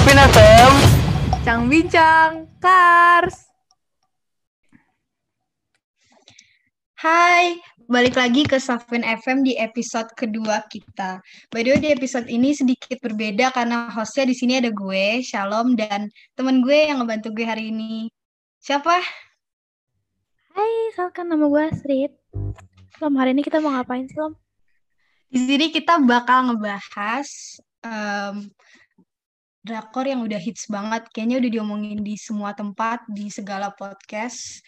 Sapin FM. Bincang Bincang Kars. Hai, balik lagi ke Safin FM di episode kedua kita. By the way, di episode ini sedikit berbeda karena hostnya di sini ada gue, Shalom, dan teman gue yang ngebantu gue hari ini. Siapa? Hai, Salkan nama gue Astrid. Lom, hari ini kita mau ngapain sih, Lom? Di sini kita bakal ngebahas em, drakor yang udah hits banget, kayaknya udah diomongin di semua tempat, di segala podcast,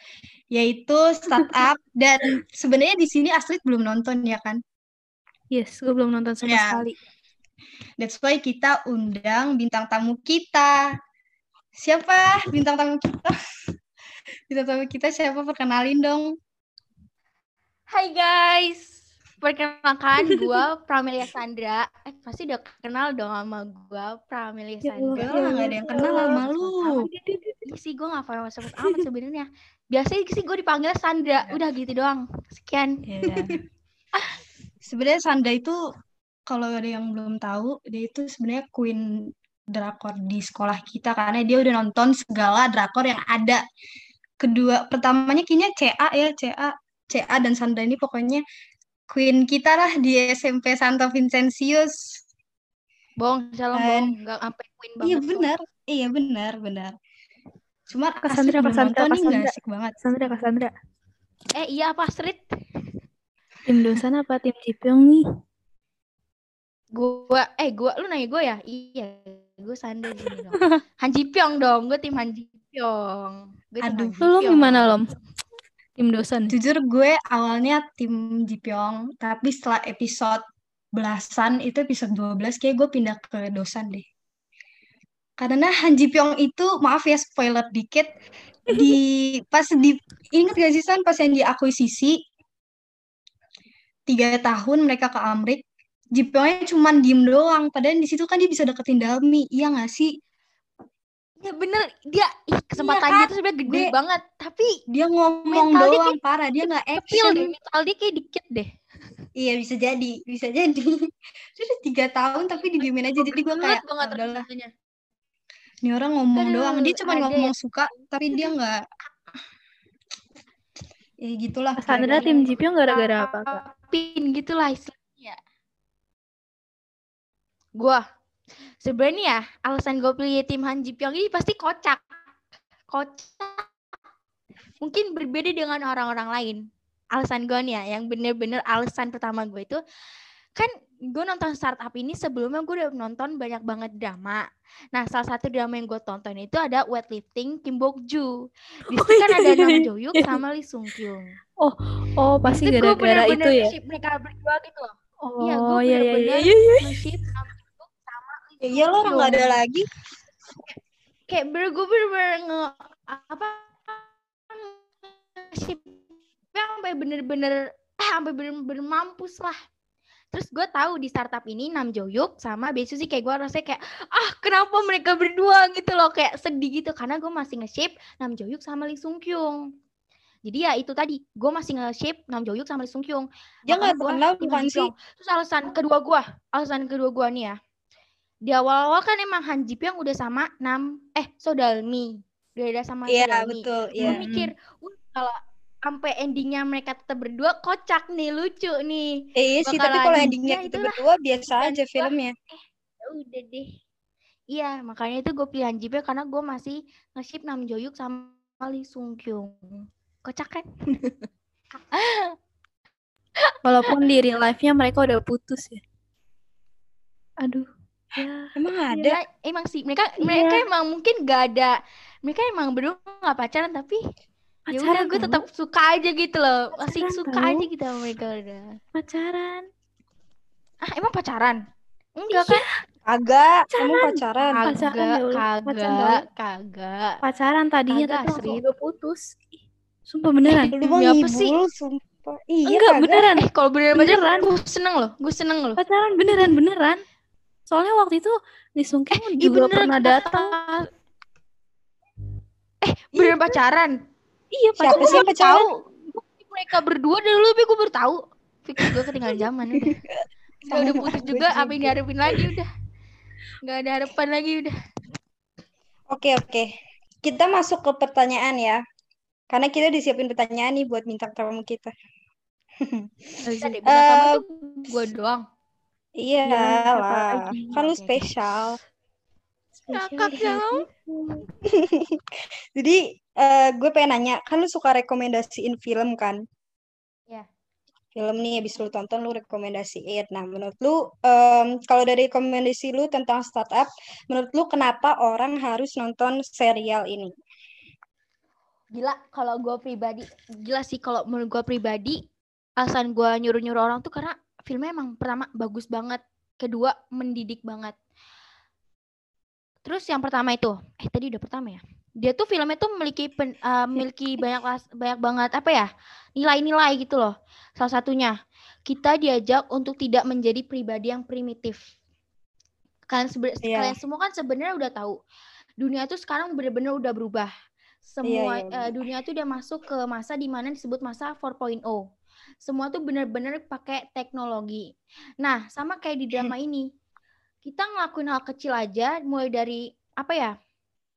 yaitu Startup. Dan sebenarnya di sini Astrid belum nonton ya kan? Yes, gue belum nonton sama Ya. sekali. That's why kita undang bintang tamu kita. Siapa bintang tamu kita? Bintang tamu kita siapa? Perkenalin dong. Hai guys, perkenalkan gue Pramelia Sandra. Eh pasti udah kenal dong sama gue Pramelia Ya Sandra. Lah, nggak ada yang kenal sama lu. Sih gue gak famous famous amat sebenarnya. Biasanya sih gue dipanggil Sandra. Udah gitu doang. Sekian. Sebenarnya Sandra itu kalau ada yang belum tahu, dia itu sebenarnya queen drakor di sekolah kita karena dia udah nonton segala drakor yang ada. Kedua, pertamanya kayaknya CA ya, CA, CA dan Sandra ini pokoknya queen kita lah di SMP Santo Vincentius. Bohong, salah Dan- bohong. Gak sampai queen banget. Iya benar, iya benar, benar. Cuma Kak asik Sandra, Kak belum Sandra, nonton Kak nih nggak Sandra. asik banget. Sandra, Kak Sandra. Eh iya apa Astrid? Tim dosan apa tim Cipyong nih? Gue, eh gue, lu nanya gue ya? Iya, gue Sandra gini dong. Han Pyong dong, gue tim Han Pyong. Aduh. Lu gimana, Lom? Tim dosan. Jujur gue awalnya tim Jipyong, tapi setelah episode belasan itu episode 12 kayak gue pindah ke dosan deh. Karena Han Ji Pyong itu maaf ya spoiler dikit di pas di ingat gak sih San pas yang diakuisisi tiga tahun mereka ke Amrik Ji Pyongnya cuma diem doang padahal di situ kan dia bisa deketin Dalmi iya gak sih Ya bener, dia ih, kesempatan kan? dia tuh sebenarnya gede Gue- banget, tapi dia ngomong Mental dia doang parah dia nggak kecil action deh, mental dia kayak dikit deh. Iya bisa jadi, bisa jadi. Dia udah tiga tahun tapi didiemin aja jadi gue kayak Banget "Ah, udahlah. Ini orang ngomong Aduh, doang, dia cuma ngomong suka tapi dia nggak. Ya gitulah. Sandra tim Cipyong gara-gara apa, Kak? Pin gitu lah istilahnya. Gua sebenarnya ya, alasan gue pilih tim Han Ji Pyong ini pasti kocak. Kocak. Mungkin berbeda dengan orang-orang lain. Alasan gue nih ya, yang bener-bener alasan pertama gue itu kan gue nonton startup ini sebelumnya gue udah nonton banyak banget drama. Nah, salah satu drama yang gue tonton itu ada Weightlifting Kim Bok Joo. Di situ kan ada Nam Jo Hyuk sama Lee Sung Kyung. Oh, pasti Itu gua gara-gara itu ya? mereka berdua gitu loh. Oh, Iya, gue iya, iya, iya, bener-bener iya, iya. Joo sama Ya iya lo orang nggak ada lagi. Kayak bener gue bener-bener nge apa sampai bener-bener sampai bener-bener mampus lah. Terus gue tahu di startup ini Nam Jo Hyuk sama Bae Suzy kayak gue rasanya kayak ah kenapa mereka berdua gitu loh kayak sedih gitu karena gue masih nge-ship Nam Jo Hyuk sama Lee Sung Kyung. Jadi ya itu tadi gue masih nge-ship Nam Jo Hyuk sama Lee Sung Kyung. Dia nggak Han bukan sih? Terus alasan kedua gua, alasan kedua gua nih ya. Di awal-awal kan emang Han Ji Pyong udah sama Nam eh Sodalmi. Udah ada sama Iya Sodalmi. betul. Gue Iya. mikir, "Wah, kalau sampai endingnya mereka tetap berdua kocak nih, lucu nih. Eh, iya sih tapi kalau endingnya Ya, itu itulah. berdua biasa Dan aja gua- filmnya. Ya udah deh. Iya, makanya itu gue pilih Han Ji Pyong karena gue masih nge-ship Nam Jo Hyuk sama Lee Sung Kyung. Kocak kan? Walaupun di real life-nya mereka udah putus ya. Aduh. Ya. Emang ada? Ada emang sih mereka Iya. mereka emang mungkin gak ada mereka emang berdua nggak pacaran tapi ya udah gue tetap suka aja gitu loh masih Pacaran suka tau. aja gitu sama mereka udah pacaran. ah emang pacaran enggak kan Agak, kamu pacaran. Pacaran kagak ya kagak kagak Pacaran tadinya Kagak, tapi langsung Astrid. udah putus. Sumpah beneran. Mah Demi apa sih? sumpah. Iya Enggak, kagak. beneran. eh kalau beneran Beneran. pacaran gue seneng loh gue seneng loh Pacaran beneran beneran. Soalnya waktu itu Lee Sung Kyung Ih, juga bener pernah datang. eh beneran pacaran Iya, Siapa pacaran. sih yang tahu mereka berdua dulu tapi gue baru tahu fix gue ketinggalan zaman udah udah, udah putus juga apa yang diharapin lagi udah nggak ada harapan lagi udah Oke, oke. Kita masuk ke pertanyaan ya. Karena kita disiapin pertanyaan nih buat bintang tamu kita. Bisa deh, bintang tamu Eh, tuh gue doang. Iya siapa lah, kan lu spesial. Ngakak dong. Jadi eh, gue pengen nanya, kan lu suka rekomendasiin film kan? Iya. Film nih habis lu tonton lu rekomendasiin. Nah, menurut lu em, kalau dari rekomendasi lu tentang startup, menurut lu kenapa orang harus nonton serial ini? Gila, kalau gue pribadi, gila sih kalau menurut gue pribadi, alasan gue nyuruh-nyuruh orang tuh karena filmnya emang pertama bagus banget, kedua mendidik banget. Terus yang pertama itu, eh tadi udah pertama ya. Dia tuh filmnya tuh memiliki pen- eh, memiliki banyak las- banyak banget apa ya nilai-nilai gitu loh. Salah satunya kita diajak untuk tidak menjadi pribadi yang primitif. Kalian Iya. kalian semua kan sebenarnya udah tahu dunia tuh sekarang bener-bener udah berubah. Semua iya, eh, bener. dunia tuh udah masuk ke masa di mana disebut masa 4.0. Semua tuh bener-bener pakai teknologi. Nah, sama kayak di drama ini. Kita ngelakuin hal kecil aja mulai dari apa ya?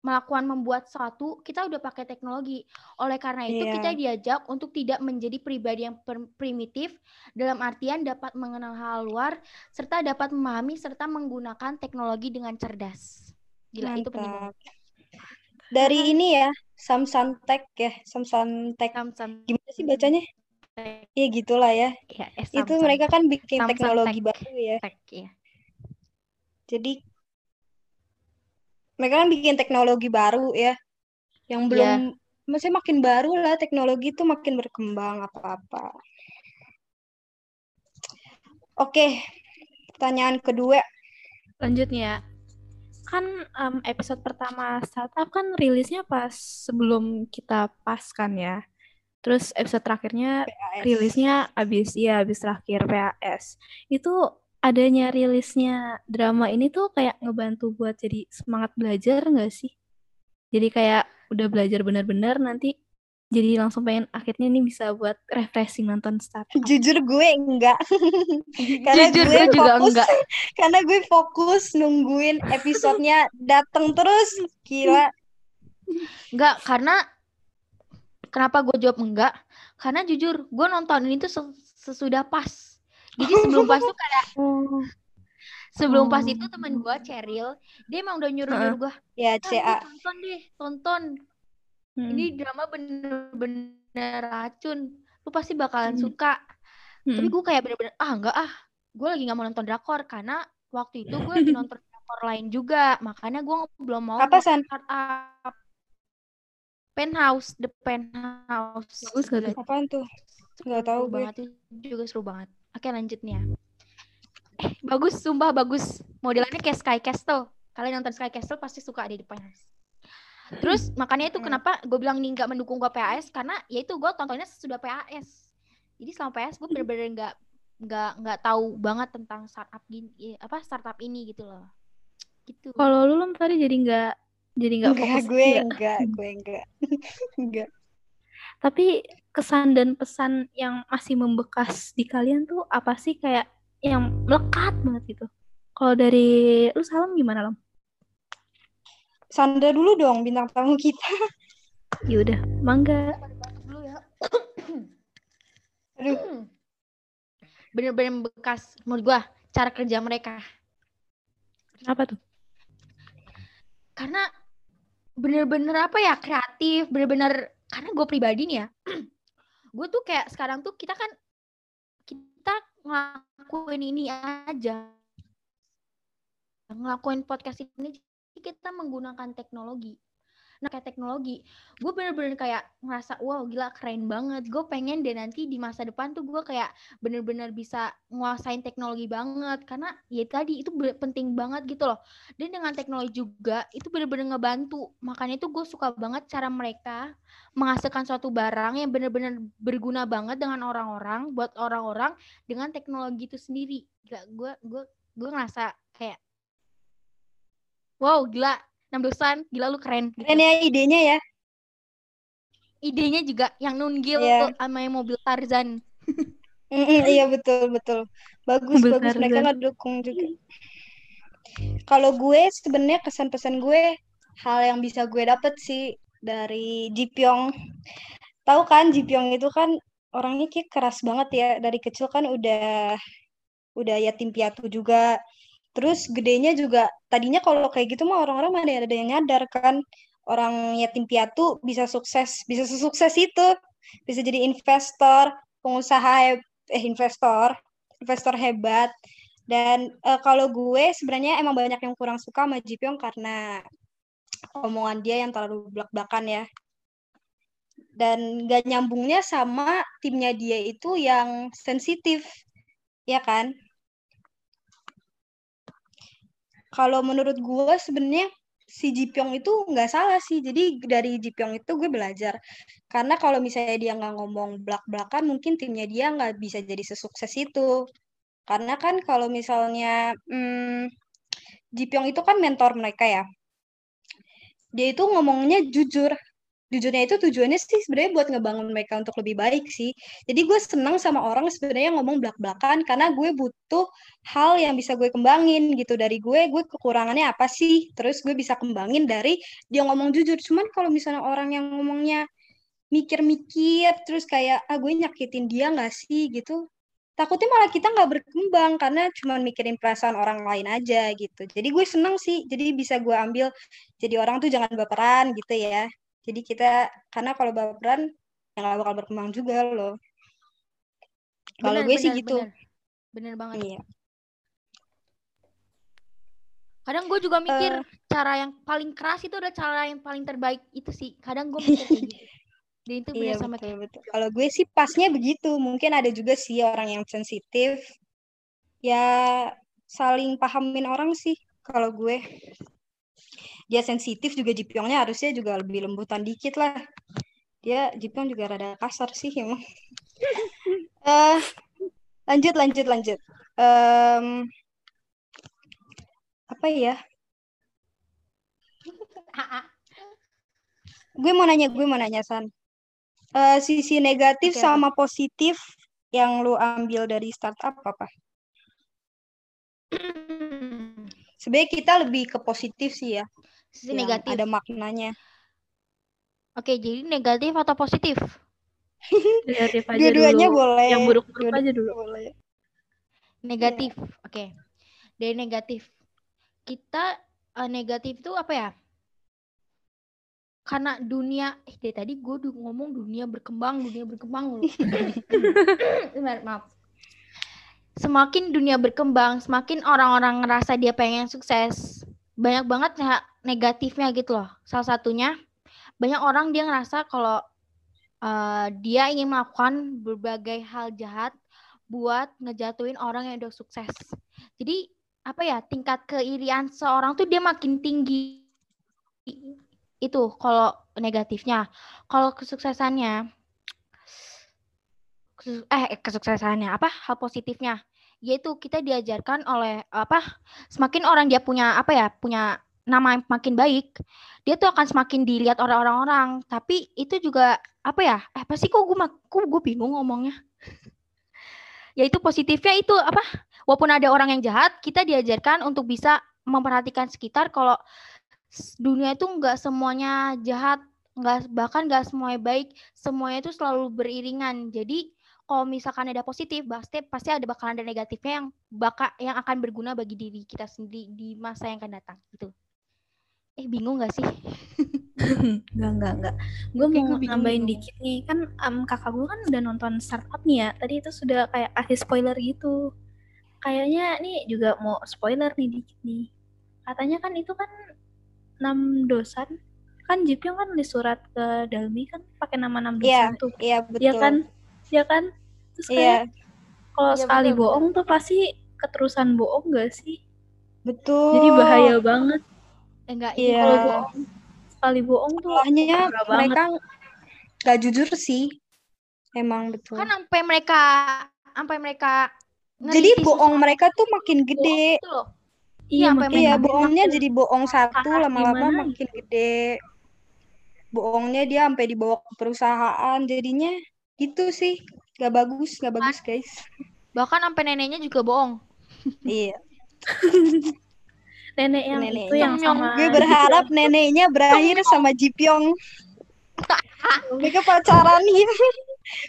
melakukan membuat sesuatu, kita udah pakai teknologi. Oleh karena itu Iya. kita diajak untuk tidak menjadi pribadi yang primitif dalam artian dapat mengenal hal luar serta dapat memahami serta menggunakan teknologi dengan cerdas. Gila, itu penting. Mantap. Dari ini ya, Samsung ya, Samsung Samsung Gimana sih bacanya? Iya gitulah ya. ya, eh, Itu mereka kan bikin Samsung teknologi Tech. baru ya. Tech, ya. Jadi mereka kan bikin teknologi baru ya. Yang Iya. belum maksudnya makin baru lah teknologi itu makin berkembang apa-apa. Oke, pertanyaan kedua. Lanjut nih ya. Kan em, episode pertama startup kan rilisnya pas sebelum kita pas kan ya. Terus episode terakhirnya PAS. rilisnya abis ya abis terakhir PAS. Itu adanya rilisnya drama ini tuh kayak ngebantu buat jadi semangat belajar nggak sih? Jadi kayak udah belajar benar-benar nanti jadi langsung pengen akhirnya nih bisa buat refreshing nonton startup. Jujur gue enggak. Karena Jujur gue gue juga fokus enggak. karena gue fokus nungguin episodenya datang terus. Gila. Enggak, karena kenapa gue jawab enggak? Karena jujur, gue nonton ini tuh se- sesudah pas. Jadi sebelum pas tuh kayak Oh. sebelum pas Oh. itu temen gue Cheryl, dia emang udah nyuruh-nyuruh gue, Ya, "Ah, CA. lu tonton deh, tonton. Hmm. Ini drama bener-bener racun. Lu pasti bakalan Hmm. suka. Tapi Mm-mm. gue kayak bener-bener, ah enggak ah. Gue lagi nggak mau nonton drakor karena waktu itu gue lagi nonton drakor lain juga. Makanya gue belum mau Apa, San? start up. Penthouse, The Penthouse. Bagus gak tuh? Apaan tuh? Nggak tahu seru banget itu juga seru banget. Oke lanjut nih ya. Eh bagus, sumpah bagus. Modelannya kayak Sky Castle. Kalian nonton Sky Castle pasti suka di depan. Terus makanya itu Hmm. kenapa gue bilang nih nggak mendukung gue PAS karena ya itu gue tontonnya sudah PAS. Jadi selama PAS gue bener-bener nggak nggak nggak tahu banget tentang startup gini eh, apa startup ini gitu loh. Gitu. Kalau lu Lum, tadi jadi nggak jadi nggak Enggak, fokus gue nggak? enggak, gue enggak. Enggak. Tapi kesan dan pesan yang masih membekas di kalian tuh apa sih kayak yang melekat banget gitu? Kalau dari lu Salam gimana Lam? Sandra dulu dong bintang tamu kita. Ya udah, mangga. dulu ya. Aduh. Bener-bener bekas menurut gue cara kerja mereka. Apa tuh? karena bener-bener apa ya kreatif bener-bener karena gue pribadi nih ya gue tuh kayak sekarang tuh kita kan kita ngelakuin ini aja. Ngelakuin podcast ini kita menggunakan teknologi nah kayak teknologi gue bener-bener kayak ngerasa wow gila keren banget. Gue pengen deh nanti di masa depan tuh gue kayak bener-bener bisa nguasain teknologi banget. Karena ya tadi itu penting banget gitu loh. Dan dengan teknologi juga itu bener-bener ngebantu. Makanya itu gue suka banget cara mereka menghasilkan suatu barang yang bener-bener berguna banget dengan orang-orang buat orang-orang dengan teknologi itu sendiri. Gila gue gue gue ngerasa kayak wow gila Namdosan gila lu keren gitu. Keren ya idenya ya. idenya juga yang nunggil Iya. sama yang mobil Tarzan iya betul betul. Bagus Mobil bagus mereka Tarzan. ngedukung juga. Kalau gue sebenarnya kesan pesan gue hal yang bisa gue dapet sih dari Jipyong. Tahu kan Jipyong itu kan orangnya kayak keras banget ya dari kecil kan udah udah yatim piatu juga. Terus gedenya juga tadinya kalau kayak gitu mah orang-orang mana ada yang nyadar kan orang yatim piatu bisa sukses, bisa sukses itu, bisa jadi investor, pengusaha eh investor, investor hebat. Dan uh, kalau gue sebenarnya emang banyak yang kurang suka sama Jipyong karena omongan dia yang terlalu belak-belakan ya. Dan gak nyambungnya sama timnya dia itu yang sensitif, ya kan? Kalau menurut gue sebenarnya si Jipyong itu nggak salah sih. Jadi dari Jipyong itu gue belajar. Karena kalau misalnya dia nggak ngomong belak-belakan, mungkin timnya dia nggak bisa jadi sesukses itu. Karena kan kalau misalnya hmm, Jipyong itu kan mentor mereka ya. Dia itu ngomongnya jujur jujurnya itu tujuannya sih sebenarnya buat ngebangun mereka untuk lebih baik sih. Jadi gue senang sama orang sebenarnya ngomong belak-belakan karena gue butuh hal yang bisa gue kembangin gitu dari gue, gue kekurangannya apa sih? Terus gue bisa kembangin dari dia ngomong jujur. Cuman kalau misalnya orang yang ngomongnya mikir-mikir terus kayak ah gue nyakitin dia nggak sih gitu takutnya malah kita nggak berkembang karena cuma mikirin perasaan orang lain aja gitu jadi gue seneng sih jadi bisa gue ambil jadi orang tuh jangan baperan gitu ya jadi kita karena kalau baperan ya nggak bakal berkembang juga loh. Kalau gue bener, sih gitu. Bener. bener banget. Iya. Kadang gue juga mikir uh, cara yang paling keras itu adalah cara yang paling terbaik itu sih. Kadang gue mikir kayak gitu. Dan itu iya, sama betul, betul. Kalau gue sih pasnya begitu. Mungkin ada juga sih orang yang sensitif. Ya saling pahamin orang sih kalau gue dia sensitif juga Jipyongnya harusnya juga lebih lembutan dikit lah. Dia Jipyong juga rada kasar sih emang. Uh, lanjut lanjut lanjut. Um, apa ya? Gue mau nanya gue mau nanya san. Uh, sisi negatif okay. sama positif yang lu ambil dari startup apa sebenarnya kita lebih ke positif sih ya Sisi negatif. Ada maknanya. Oke, jadi negatif atau positif? negatif aja Dua-duanya boleh. Yang buruk-buruk aja dulu. Boleh. Negatif. Yeah. Oke. Okay. Dari negatif. Kita uh, negatif itu apa ya? Karena dunia, eh dari tadi gue ngomong dunia berkembang, dunia berkembang loh. Maaf. Semakin dunia berkembang, semakin orang-orang ngerasa dia pengen sukses, banyak banget negatifnya gitu loh. Salah satunya banyak orang dia ngerasa kalau uh, dia ingin melakukan berbagai hal jahat buat ngejatuhin orang yang udah sukses. Jadi apa ya tingkat keirian seorang tuh dia makin tinggi itu kalau negatifnya. Kalau kesuksesannya eh kesuksesannya apa hal positifnya. Yaitu kita diajarkan oleh apa semakin orang dia punya apa ya punya nama yang makin baik dia tuh akan semakin dilihat orang-orang. Orang tapi itu juga apa ya eh pasti kok gue kok gue bingung ngomongnya? Yaitu positifnya itu apa walaupun ada orang yang jahat kita diajarkan untuk bisa memperhatikan sekitar kalau dunia itu nggak semuanya jahat nggak bahkan nggak semuanya baik semuanya itu selalu beriringan. Jadi kalau misalkan ada positif, pasti pasti ada bakalan ada negatifnya yang bakal yang akan berguna bagi diri kita sendiri di masa yang akan datang gitu. Eh bingung gak sih? enggak, enggak, enggak. Gue mau nambahin dikit nih. Kan um, kakak gue kan udah nonton startup nih ya. Tadi itu sudah kayak kasih spoiler gitu. Kayaknya nih juga mau spoiler nih dikit nih. Katanya kan itu kan enam dosan. Kan Jipyong kan nulis surat ke Dalmi kan pakai nama enam iya, dosan yeah, tuh. Iya, yeah, betul. Iya kan? Ya kan? Terus iya. kayak yeah. kalau yeah, sekali betul, bohong betul. tuh pasti keterusan bohong gak sih? Betul. Jadi bahaya banget. Enggak eh, iya. kalau bohong sekali bohong tuh Salahnya mereka gak jujur sih. Emang betul. Kan sampai mereka sampai mereka jadi bohong mereka tuh makin gede. Iya, iya, iya bohongnya jadi bohong satu lama-lama makin gede. Bohongnya dia sampai dibawa ke perusahaan, jadinya itu sih gak bagus gak bagus guys bahkan sampai neneknya juga bohong iya Nenek yang itu Neneknya. yang sama Gue berharap neneknya berakhir sama Jipyong. Mereka pacaran ya.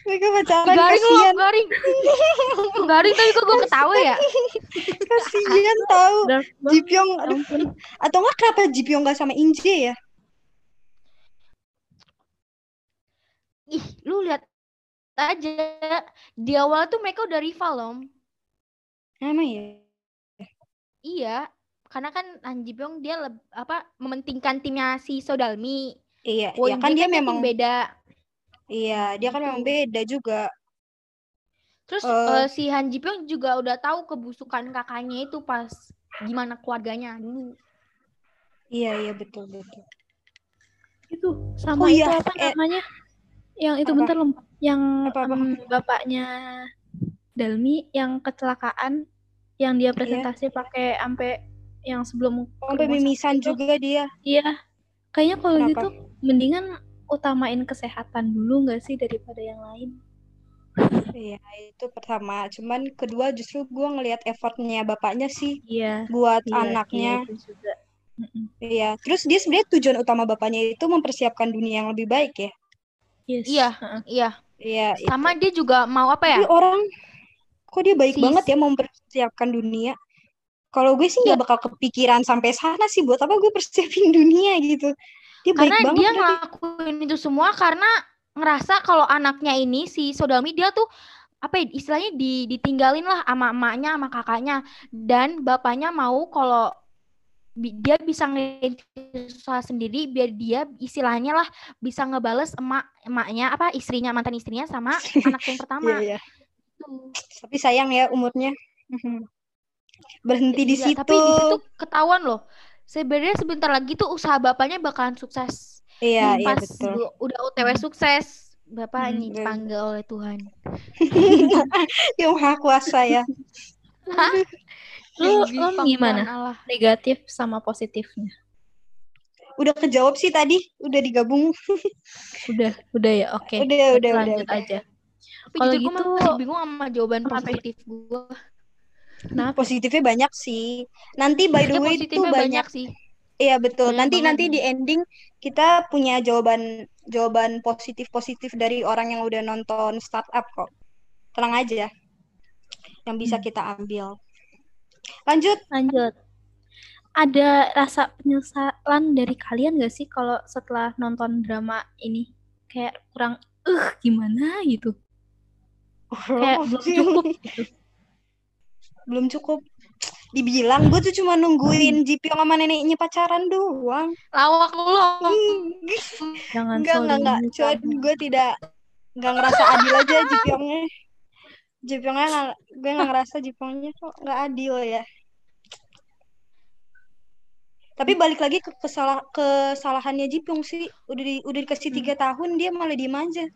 Mereka pacaran Garing kasihan. garing. garing tapi kok gue ketawa ya? Kasihan tahu. Jipyong ya aduh. atau enggak kenapa Jipyong gak sama Inje ya? Ih, lu lihat aja. Di awal tuh mereka udah rival loh. Emang ya? Iya, karena kan Han Ji Pyong dia leb- apa mementingkan timnya si Sodalmi. Iya, Won ya kan dia tim memang beda. iya, dia kan memang Gitu. beda juga. Terus Eh. eh, si Han Ji Pyong juga udah tahu kebusukan kakaknya itu pas gimana keluarganya dulu. Iya, iya betul betul. itu sama Oh itu iya, apa eh, namanya yang itu apa? bentar Lem. yang Apa-apa? em, bapaknya Dalmi yang kecelakaan yang dia presentasi pakai sampai yang sebelum Sampai rumah sakit mimisan itu. juga dia. iya kayaknya kalau Kenapa? gitu mendingan utamain kesehatan dulu nggak sih daripada yang lain Iya, itu pertama. Cuman kedua justru gue ngelihat effortnya bapaknya sih iya buat iya anaknya. iya, itu juga Mm-mm. Iya, terus dia sebenarnya tujuan utama bapaknya itu mempersiapkan dunia yang lebih baik ya. Yes Iya, Heeh. iya. Iya, itu. Sama dia juga mau apa ya? Tapi orang kok dia baik Si- banget ya mau mempersiapkan dunia. Kalau gue sih Iya. nggak bakal kepikiran sampai sana sih buat apa gue persiapin dunia gitu. Dia baik Karena banget dia berarti. ngelakuin itu semua karena ngerasa kalau anaknya ini si Sodalmi dia tuh apa ya, istilahnya di, ditinggalin lah sama emaknya sama kakaknya dan bapaknya mau kalau dia bisa ngeliat usaha sendiri biar dia istilahnya lah bisa ngebales emak emaknya apa istrinya mantan istrinya sama anak yang pertama Iya, iya. Tuh. Tapi sayang ya umurnya. Berhenti di Iya, situ. tapi di situ ketahuan loh sebenarnya sebentar lagi tuh usaha bapaknya bakalan sukses Iya, iya pas betul. du- udah OTW sukses bapak Hmm, ini iya. dipanggil oleh Tuhan Yang maha kuasa ya. Lu panggilan gimana Allah. negatif sama positifnya Udah kejawab sih tadi, udah digabung. udah udah ya oke Udah, udah, udah, lanjut udah. aja Tapi Kalau gue gitu- masih bingung sama jawaban Kenapa? positif gue. kenapa Positifnya banyak sih. Nanti by the way itu banyak. banyak sih. Iya betul. Banyak Nanti banget nanti di ending kita punya jawaban jawaban positif positif dari orang yang udah nonton startup kok. Tenang aja. Yang bisa Hmm. kita ambil. Lanjut. lanjut ada rasa penyesalan dari kalian gak sih kalau setelah nonton drama ini kayak kurang eh gimana gitu kayak belum cukup gitu Belum cukup. Dibilang gue tuh cuma nungguin Jipyong sama neneknya pacaran doang. Lawak lu. jangan Enggak, enggak, enggak. Cuman gue tidak enggak ngerasa adil aja Jipyongnya. Jipyongnya nggak, gue nggak ngerasa Jipyongnya kok nggak adil ya. Tapi balik lagi ke kesalah kesalahannya Jipyong sih. Udah di, udah dikasih tiga tahun dia malah diem aja.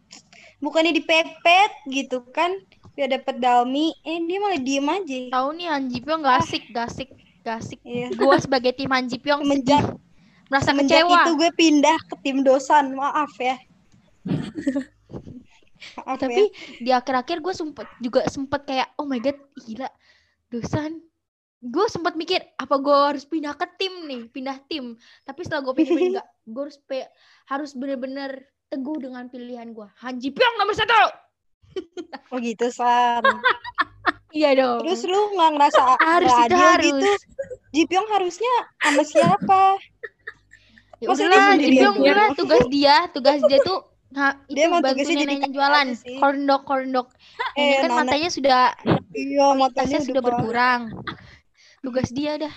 Bukannya dipepet gitu kan. Biar dapet dalmi, eh dia malah diem aja. Tahu nih Han Ji Pyong gak asik, gak asik, gak asik. Iya. Gue sebagai tim Han Ji Pyong Semenjak sedih. Merasa kecewa. itu gue pindah ke tim Dosan. Maaf ya. Maaf ya. Tapi di akhir-akhir gue sempet juga sempet kayak oh my god gila dosan gue sempet mikir apa gue harus pindah ke tim nih pindah tim tapi setelah gue pikir enggak gue harus pe- harus bener-bener teguh dengan pilihan gue Han Ji Pyong nomor satu Oh gitu San. iya dong Terus lu nggak ngerasa harus itu adil harus gitu? Jipyong harusnya sama siapa? ya udahlah Ji Pyong udah tugas dia tugas dia tuh nah itu Dia emang bantu tugasnya jadi jualan. korndok korndok ini Eh, kan Nana, matanya sudah iya matanya sudah berkurang. Tugas dia dah.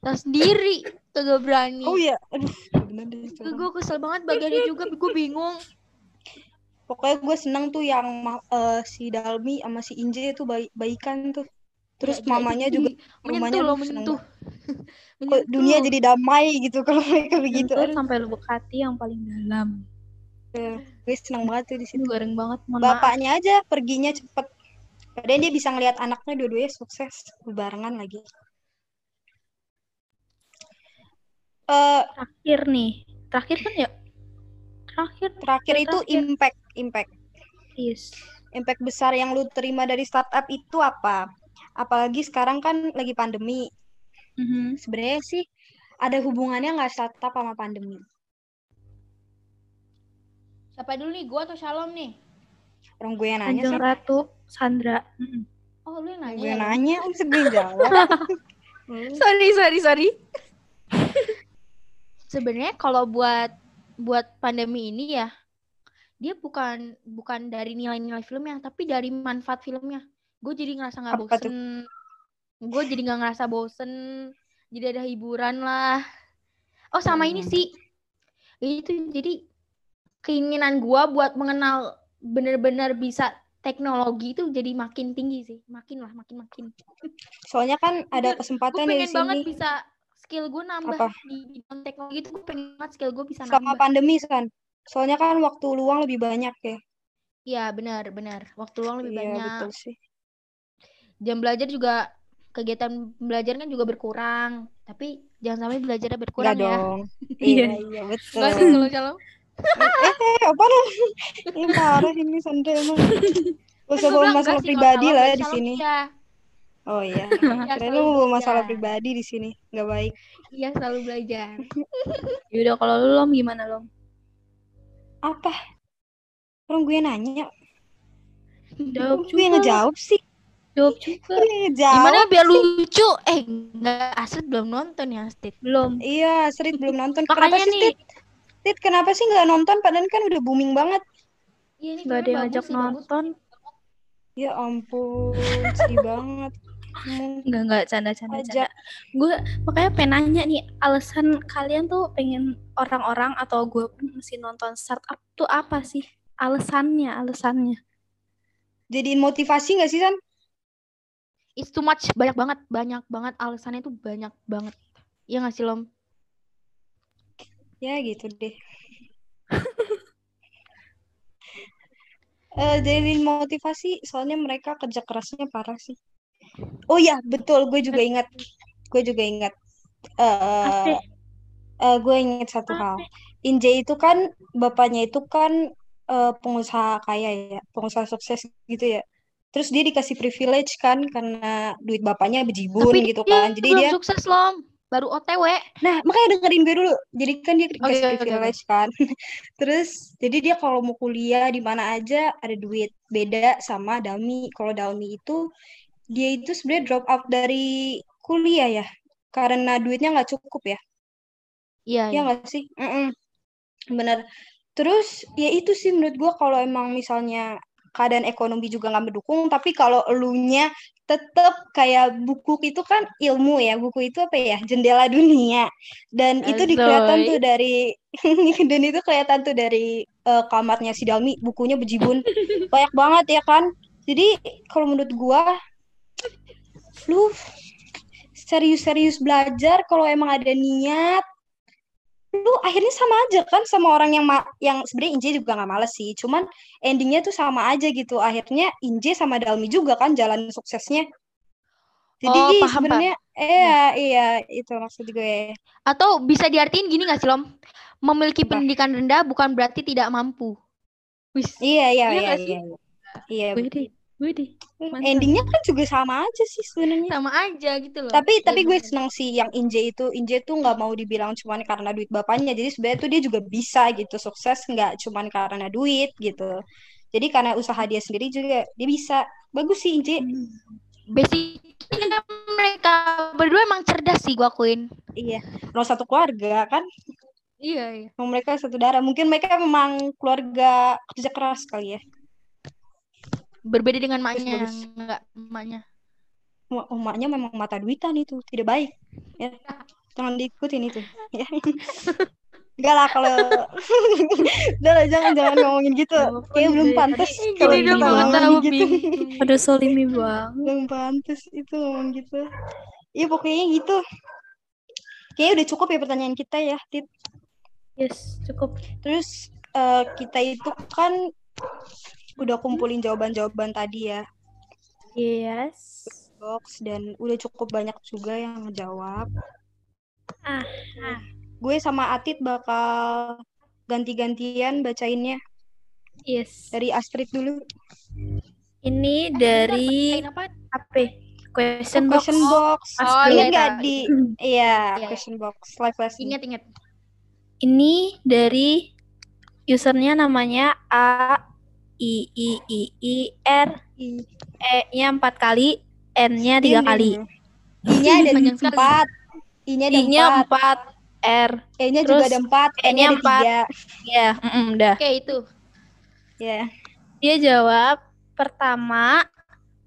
Tahu sendiri kagak berani. Oh iya, aduh, gue kesel banget bagiannya juga gue bingung. Pokoknya gue seneng tuh yang eh, si Dalmi sama si Inje itu baik baikan tuh. Terus Ya, mamanya di- juga, menyentuh mamanya loh menyentuh. Kok dunia jadi damai gitu kalau mereka begitu. Sampai lubuk hati yang paling dalam gue seneng banget tuh di situ. itu garing banget mohon maaf Bapaknya aja perginya cepet. Padahal dia bisa ngelihat anaknya dua-duanya sukses barengan lagi. Eh terakhir nih terakhir kan ya terakhir terakhir itu Terakhir. impact, impact, yes impact besar yang lu terima dari startup itu apa? Apalagi sekarang kan lagi pandemi. Mhm. Sebenarnya sih ada hubungannya nggak startup sama pandemi? Siapa dulu nih? Gua atau Shalom nih? Orang gue yang nanya Kanjeng sih. Ratu Sandra. Oh, lu yang nanya. Gue ya, yang nanya, bisa gue yang jawab. Sorry, sorry, sorry. Sebenarnya kalau buat buat pandemi ini ya, dia bukan bukan dari nilai-nilai filmnya, tapi dari manfaat filmnya. Gue jadi ngerasa nggak bosen. Gue jadi nggak ngerasa bosen. Jadi ada hiburan lah. Oh sama ini Hmm. sih, itu jadi keinginan gue buat mengenal bener-bener bisa teknologi itu jadi makin tinggi sih, makin lah, makin makin. Soalnya kan ada kesempatan pengen dari banget sini bisa skill gue nambah Apa? di bidang teknologi itu gue pengen banget skill gue bisa selama nambah. pandemi kan. Soalnya kan waktu luang lebih banyak ya. Iya benar benar. Waktu luang lebih Iya banyak. betul sih. Jam belajar juga kegiatan belajar kan juga berkurang. Tapi jangan sampai belajarnya berkurang ya. dong. Iya. Iya iya betul. Sih kalau. Eh apa lu? Ini parah ini Sandra emang. Gak usah gua bawa masalah pribadi lah kalau di sini. Oh iya. Iya, selalu lu bawa masalah pribadi di sini. Nggak baik. iya selalu belajar. Yaudah kalau lu Lom gimana Lom? Apa? Orang gue yang nanya. Jawab Gue ngejawab sih. Jawab juga. Gue yang ngejawab. Gimana biar lucu? Eh enggak Astrid belum nonton ya Astrid. Belum. Iya, Astrid belum nonton. Makanya sih, nih. Tit, kenapa sih nggak nonton? Padahal kan udah booming banget. Iya ini Gak ada yang ngajak bagus. nonton. Ya ampun, sedih banget. Hmm, Enggak, enggak, canda-canda. Canda. Gue makanya pengen nanya nih, alasan kalian tuh pengen orang-orang atau gue pun mesti nonton startup tuh apa sih? Alasannya, alasannya. Jadiin motivasi nggak sih, San? It's too much, banyak banget, banyak banget alasannya tuh banyak banget. Iya nggak sih Lom? Ya gitu deh. Eh, jadiin motivasi, soalnya mereka kerja kerasnya parah sih. Oh iya, betul. Gue juga ingat. Gue juga ingat. Eh, eh, gue ingat satu hal. Inje itu kan bapaknya itu kan eh, pengusaha kaya ya, pengusaha sukses gitu ya. Terus dia dikasih privilege kan karena duit bapaknya bejibun Tapi gitu kan. Jadi belum dia sukses Lom, baru OTW. Nah, makanya dengerin gue dulu. Jadi kan dia dikasih Oke, oke, oke. privilege kan. Terus, jadi dia kalau mau kuliah di mana aja ada duit. Beda sama Dalmi. Kalau Dalmi itu, dia itu sebenarnya drop out dari kuliah ya. Karena duitnya nggak cukup ya. Iya, Iya iya. nggak sih? Mm-mm. Bener. Terus, ya itu sih menurut gue kalau emang misalnya keadaan ekonomi juga nggak mendukung, tapi kalau elunya tetap kayak buku itu kan ilmu ya, buku itu apa ya, jendela dunia. Dan itu dikelihatan Azoy. tuh dari, dan itu kelihatan tuh dari eh, kamarnya si Dalmi, bukunya bejibun. Banyak banget ya kan? Jadi kalau menurut gua, lu serius-serius belajar kalau emang ada niat, lu akhirnya sama aja kan sama orang yang ma- yang sebenarnya Inje juga nggak males sih. Cuman endingnya tuh sama aja gitu. Akhirnya Inje sama Dalmi juga kan jalan suksesnya. Jadi Oh, paham, sebenarnya iya iya itu maksud gue. Atau bisa diartiin gini nggak sih Lom? Memiliki pendidikan rendah bukan berarti tidak mampu. Wis. iya iya Iya iya sih? iya. Iya Mantap. endingnya kan juga sama aja sih sebenarnya. Sama aja gitu loh. tapi tapi gue seneng sih yang Inje itu. Inje tuh nggak mau dibilang cuman karena duit bapaknya. Jadi sebenarnya tuh dia juga bisa gitu. Sukses nggak cuman karena duit gitu. Jadi karena usaha dia sendiri juga dia bisa. Bagus sih Inje. Basicnya mereka berdua emang cerdas sih gua akuin. iya. Nomor satu keluarga kan? Iya, iya. Mereka satu darah. Mungkin mereka memang keluarga kerja keras kali ya Berbeda dengan maknya, bagus. enggak emaknya. Emak- emaknya memang mata duitan itu tidak baik ya jangan diikutin itu ya enggak lah kalau udah lah jangan jangan ngomongin gitu kayak belum pantas kalau Gini kita ngomongin tahu gitu. Ada solimi banget. belum pantas itu ngomong gitu iya pokoknya gitu kayaknya udah cukup ya pertanyaan kita ya Tit. Yes, cukup. terus eh, kita itu kan udah kumpulin jawaban-jawaban tadi ya Yes. box dan udah cukup banyak juga yang ngejawab. Ah, Nah, gue sama Atit bakal ganti-gantian bacainnya Yes. dari Astrid dulu. Ini dari Bacain apa? HP. question, question box. box. Oh, Ingat iya, nggak tahu. di iya Iya. question box live lesson. Ingat ingat. Ini dari usernya namanya A I I I I R I- E-nya empat kali, N-nya tiga Diam, kali. diam, diam. I-nya ada empat. I-nya ada I-nya empat. empat, R. E-nya Terus juga ada empat. N-nya ada empat. Ya, mm-mm, udah. Oke, itu. Ya. Dia jawab pertama,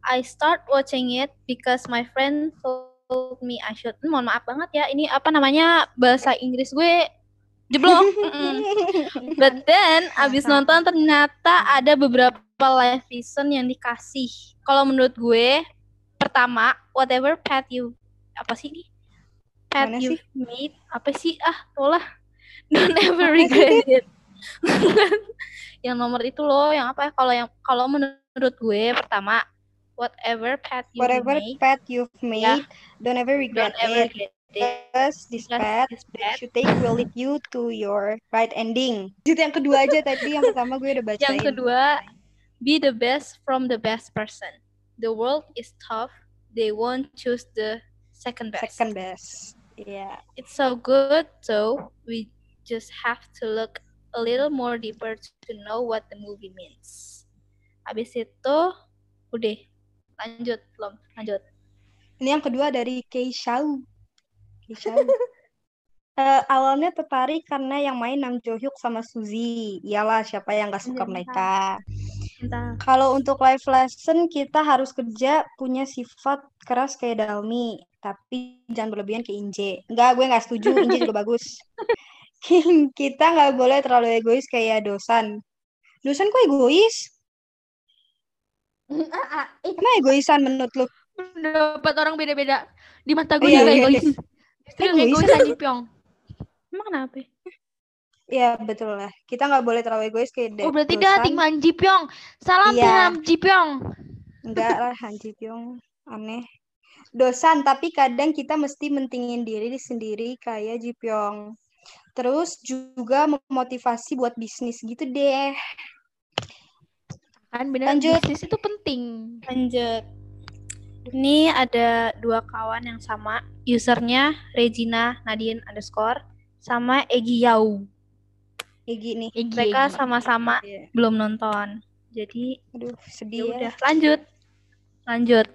I start watching it because my friend told me I should. Hmm, mohon maaf banget ya, ini apa namanya bahasa Inggris gue jeblok. But then abis nonton ternyata ada beberapa live lesson yang dikasih. Kalau menurut gue, pertama, whatever path you apa sih ini? Path Mana you sih? made apa sih? Ah, tolah. Don't ever regret it. yang nomor itu loh, yang apa? ya? Kalau yang kalau menurut gue pertama, whatever path you Whatever made, path you've made, don't ever regret don't ever it. regret path this that path you take will lead you to your right ending. Itu yang kedua aja tadi, yang pertama gue udah bacain. Yang kedua, be the best from the best person. The world is tough. They won't choose the second best. Second best. Iya. It's so good, so we just have to look a little more deeper to know what the movie means. Habis itu, udah. Lanjut, belum? Lanjut. Ini yang kedua dari Keishau. Eh, awalnya tertarik karena yang main Nam Jo Hyuk sama Suzy. Iyalah, siapa yang gak suka Iya, mereka. Entah. Kalau untuk live lesson, kita harus kerja punya sifat keras kayak Dalmi. Tapi jangan berlebihan ke Inje. Enggak, gue gak setuju. Inje juga bagus. kita nggak boleh terlalu egois kayak Dosan. Dosan kok egois? Emang egoisan menurut lu? Dapat orang beda-beda. Di mata Oh, gue iya, juga iya, egois. Justru yang Egois. egois Anji Pyong. Emang kenapa? Ya, betul lah. Kita nggak boleh terlalu egois kayak Oh, berarti dah tim Han Ji Pyong. Salam tim Iya. Han Ji Pyong. Enggak lah, Han Ji Pyong. Aneh. Dosan, tapi kadang kita mesti mentingin diri sendiri kayak Ji Pyong. Terus juga memotivasi buat bisnis gitu deh. Kan bener Lanjut. bisnis itu penting. Lanjut. Ini ada dua kawan yang sama. Usernya Regina Nadine underscore sama Egi Yau. Kayak gini. Egi, Mereka Egi. sama-sama Iya. belum nonton. Jadi Aduh, ya sedih ya. udah lanjut. Lanjut.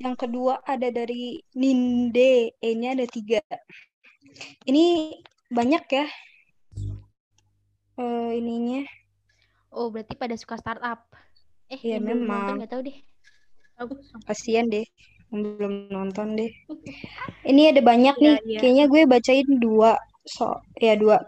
Yang kedua ada dari Ninde, E-nya ada tiga. Ini banyak ya. Eh ininya. Oh, berarti pada suka startup. Eh, Iya, belum memang. nonton nggak tahu deh. Kasian deh. Belum nonton deh. Ini ada banyak Iya, nih. iya. Kayaknya gue bacain dua. So, ya dua.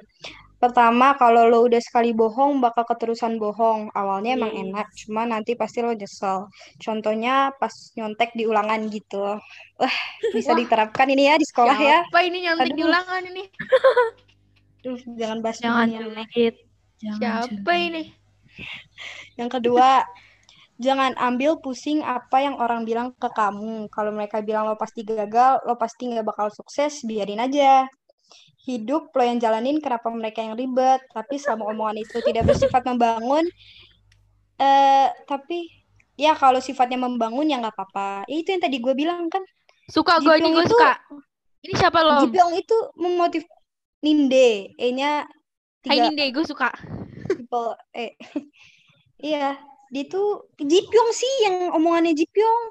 Pertama, kalau lo udah sekali bohong, bakal keterusan bohong. Awalnya emang Yes. enak, cuma nanti pasti lo nyesel. Contohnya pas nyontek di ulangan gitu. Wah, bisa Wah. diterapkan ini ya di sekolah ya. Siapa ini nyontek di Aduh. ulangan ini? Duh, jangan bahas Jangan. Jangan Siapa julid. ini? Yang kedua, jangan ambil pusing apa yang orang bilang ke kamu. Kalau mereka bilang lo pasti gagal, lo pasti nggak bakal sukses, biarin aja. Hidup lo yang jalanin, kenapa mereka yang ribet? Tapi selama omongan itu tidak bersifat membangun, eh tapi ya kalau sifatnya membangun ya nggak apa-apa. Ya, itu yang tadi gue bilang kan. Suka gue ini gue suka. Ini siapa lo? Jipyong itu memotiv Ninde, E-nya Hai Ninde, gue suka. people eh iya dia tuh Jipyong sih yang omongannya Jipyong.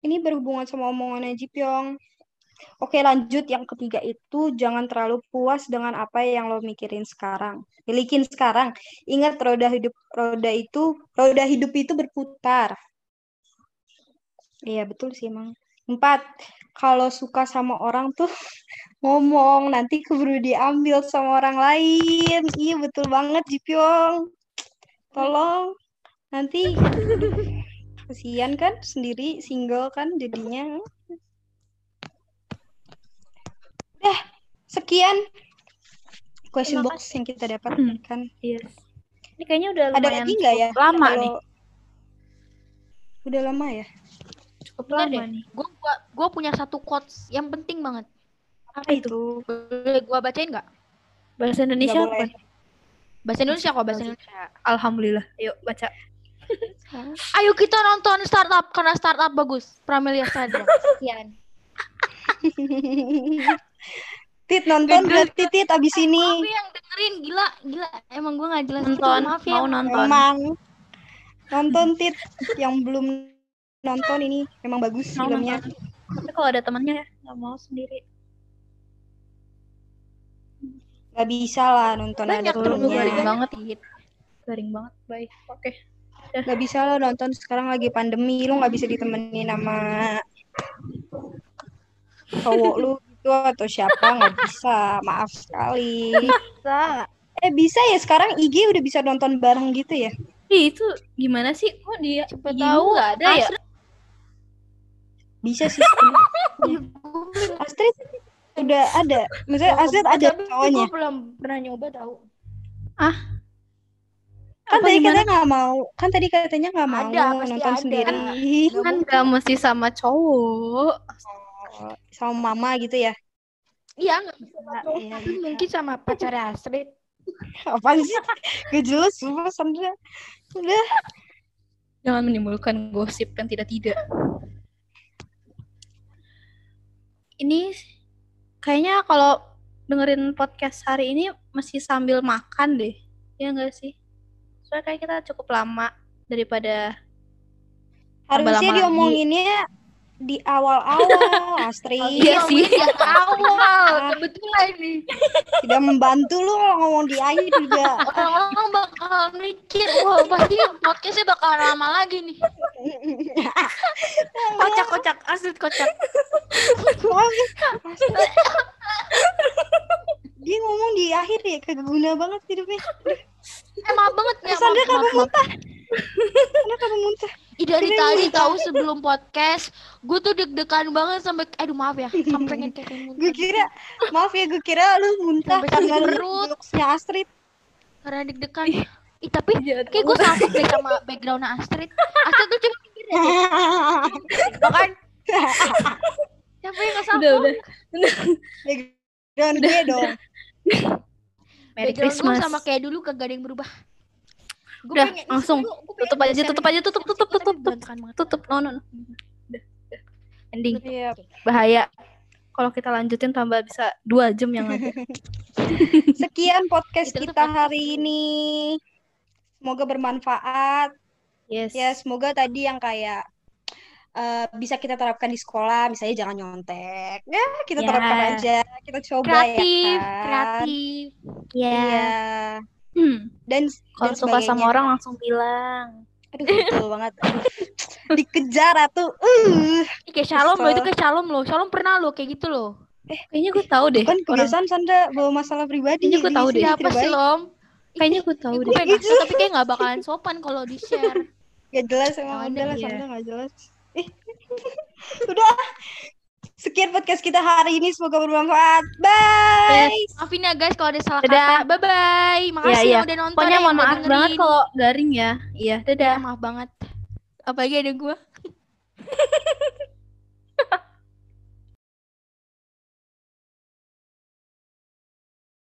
Ini berhubungan sama omongannya Jipyong. Oke lanjut. Yang ketiga itu jangan terlalu puas dengan apa yang lo mikirin sekarang. Milikin sekarang. Ingat roda hidup roda itu roda hidup itu berputar. Iya betul sih emang empat kalau suka sama orang tuh ngomong. Nanti keburu diambil sama orang lain. Iya betul banget Jipyong tolong nanti kasihan kan sendiri single kan jadinya dah sekian question Terima box yang kita dapat Hmm. kan Yes. Ini kayaknya udah ada lumayan lagi nggak ya lama Kalau- nih. udah lama ya Cukup Bentar lama deh. nih. Gue gua, gua punya satu quotes yang penting banget. Apa itu? Boleh gue bacain nggak? Bahasa Indonesia Nggak apa? Bahasa Indonesia kok, bahasa Indonesia. Alhamdulillah. Yuk baca. Ayo kita nonton startup karena startup bagus. Pramelia Sadra. Sekian. Tit nonton berarti Tit abis ini. Maaf ya yang dengerin gila, gila. Emang gue gak jelas gitu, Nonton, maaf ya. mau nonton. Emang nonton Tit yang belum nonton ini memang bagus Mau filmnya. nonton. Tapi kalau ada temannya ya, nggak mau sendiri. Gak bisa lah nonton ada Banyak Tunggu Filmnya. garing banget. Garing banget. Baik. Oke. Gak bisa lo nonton sekarang lagi pandemi lo nggak bisa ditemenin sama cowok lu gitu atau siapa nggak bisa maaf sekali Bisa. eh bisa ya sekarang IG udah bisa nonton bareng gitu ya Ih, itu gimana sih? Kok dia IG tahu nggak ada ya? Astrid- bisa sih. Astrid udah ada maksudnya Astrid ada cowoknya Gue belum pernah nyoba tahu. kan Apa tadi gimana? katanya nggak mau kan tadi katanya nggak mau Ada, nonton ada. sendiri Kan nggak mesti sama cowok. sama mama gitu ya Iya, nggak bisa. Iya, Tapi mungkin sama pacarnya Astrid. apaan sih gak jelas sumpah Sandra udah Jangan menimbulkan gosip yang tidak-tidak. Ini kayaknya kalau dengerin podcast hari ini masih sambil makan deh. Ya enggak sih? Soalnya kayak kita cukup lama daripada harusnya lama diomonginnya di awal-awal Astrid Iya sih. Yang awal, kebetulan nih. tidak membantu lu kalau ngomong di akhir juga Orang-orang bakal mikir, wah pasti podcastnya bakal lama lagi nih. Kocak-kocak, Astrid kocak. dia ngomong di akhir ya kagak guna banget hidupnya Eh maaf banget ya, kagak maaf. muntah Sandra kagak muntah Ih, dari tadi tahu sebelum podcast, gue tuh deg-degan banget sampai, aduh maaf ya, sampai pengen muntah. gue kira maaf ya gue kira lu muntah Sampai karena sakit perut. jokesnya Astrid Karena deg-degan. Ih, tapi kayak gue sanggup deh sama backgroundnya Astrid. Astrid tuh cuma mikir aja, gitu kan? Siapa yang gak udah sanggup? udah background gue dong Merry Background gue Christmas. sama kayak dulu kagak ada yang berubah. Gua Udah, pengen- langsung. gua- gua Tutup aja, tutup aja, tutup, tutup, tutup, tutup. Tutup. No, no, no. Ending. iya Bahaya. Kalau kita lanjutin tambah bisa dua jam yang ada. sekian podcast kita hari ini semoga bermanfaat Yes. ya semoga tadi yang kayak eh, bisa kita terapkan di sekolah misalnya jangan nyontek ya kita Ya. terapkan aja kita coba Kreatif, ya kan kreatif. Ya. Iya. Hmm. dan Kalau dan suka sama orang langsung bilang. aduh betul banget Aduh. dikejar atuh uh Ih, kayak Shalom loh, itu kayak Shalom loh. Shalom pernah loh kayak gitu loh. Kayaknya gue tahu deh. kan kebiasaan Sandra bawa masalah pribadi Kayaknya gue tahu deh. tidak sih. Lom? Kayaknya gue tahu Gue deh. pengen ngasih, tapi kayak gak bakalan sopan kalau di share. Gak jelas emang udah lah iya. Sandra gak jelas Eh. udah sekian podcast kita hari ini semoga bermanfaat bye Maafin ya guys kalau ada salah Dadah. kata. Bye bye. Makasih iya. yang udah nonton. Pokoknya ya, mohon maaf banget dengerin. kalau garing ya. Iya, dadah. Ya, maaf banget. Apalagi ada gue.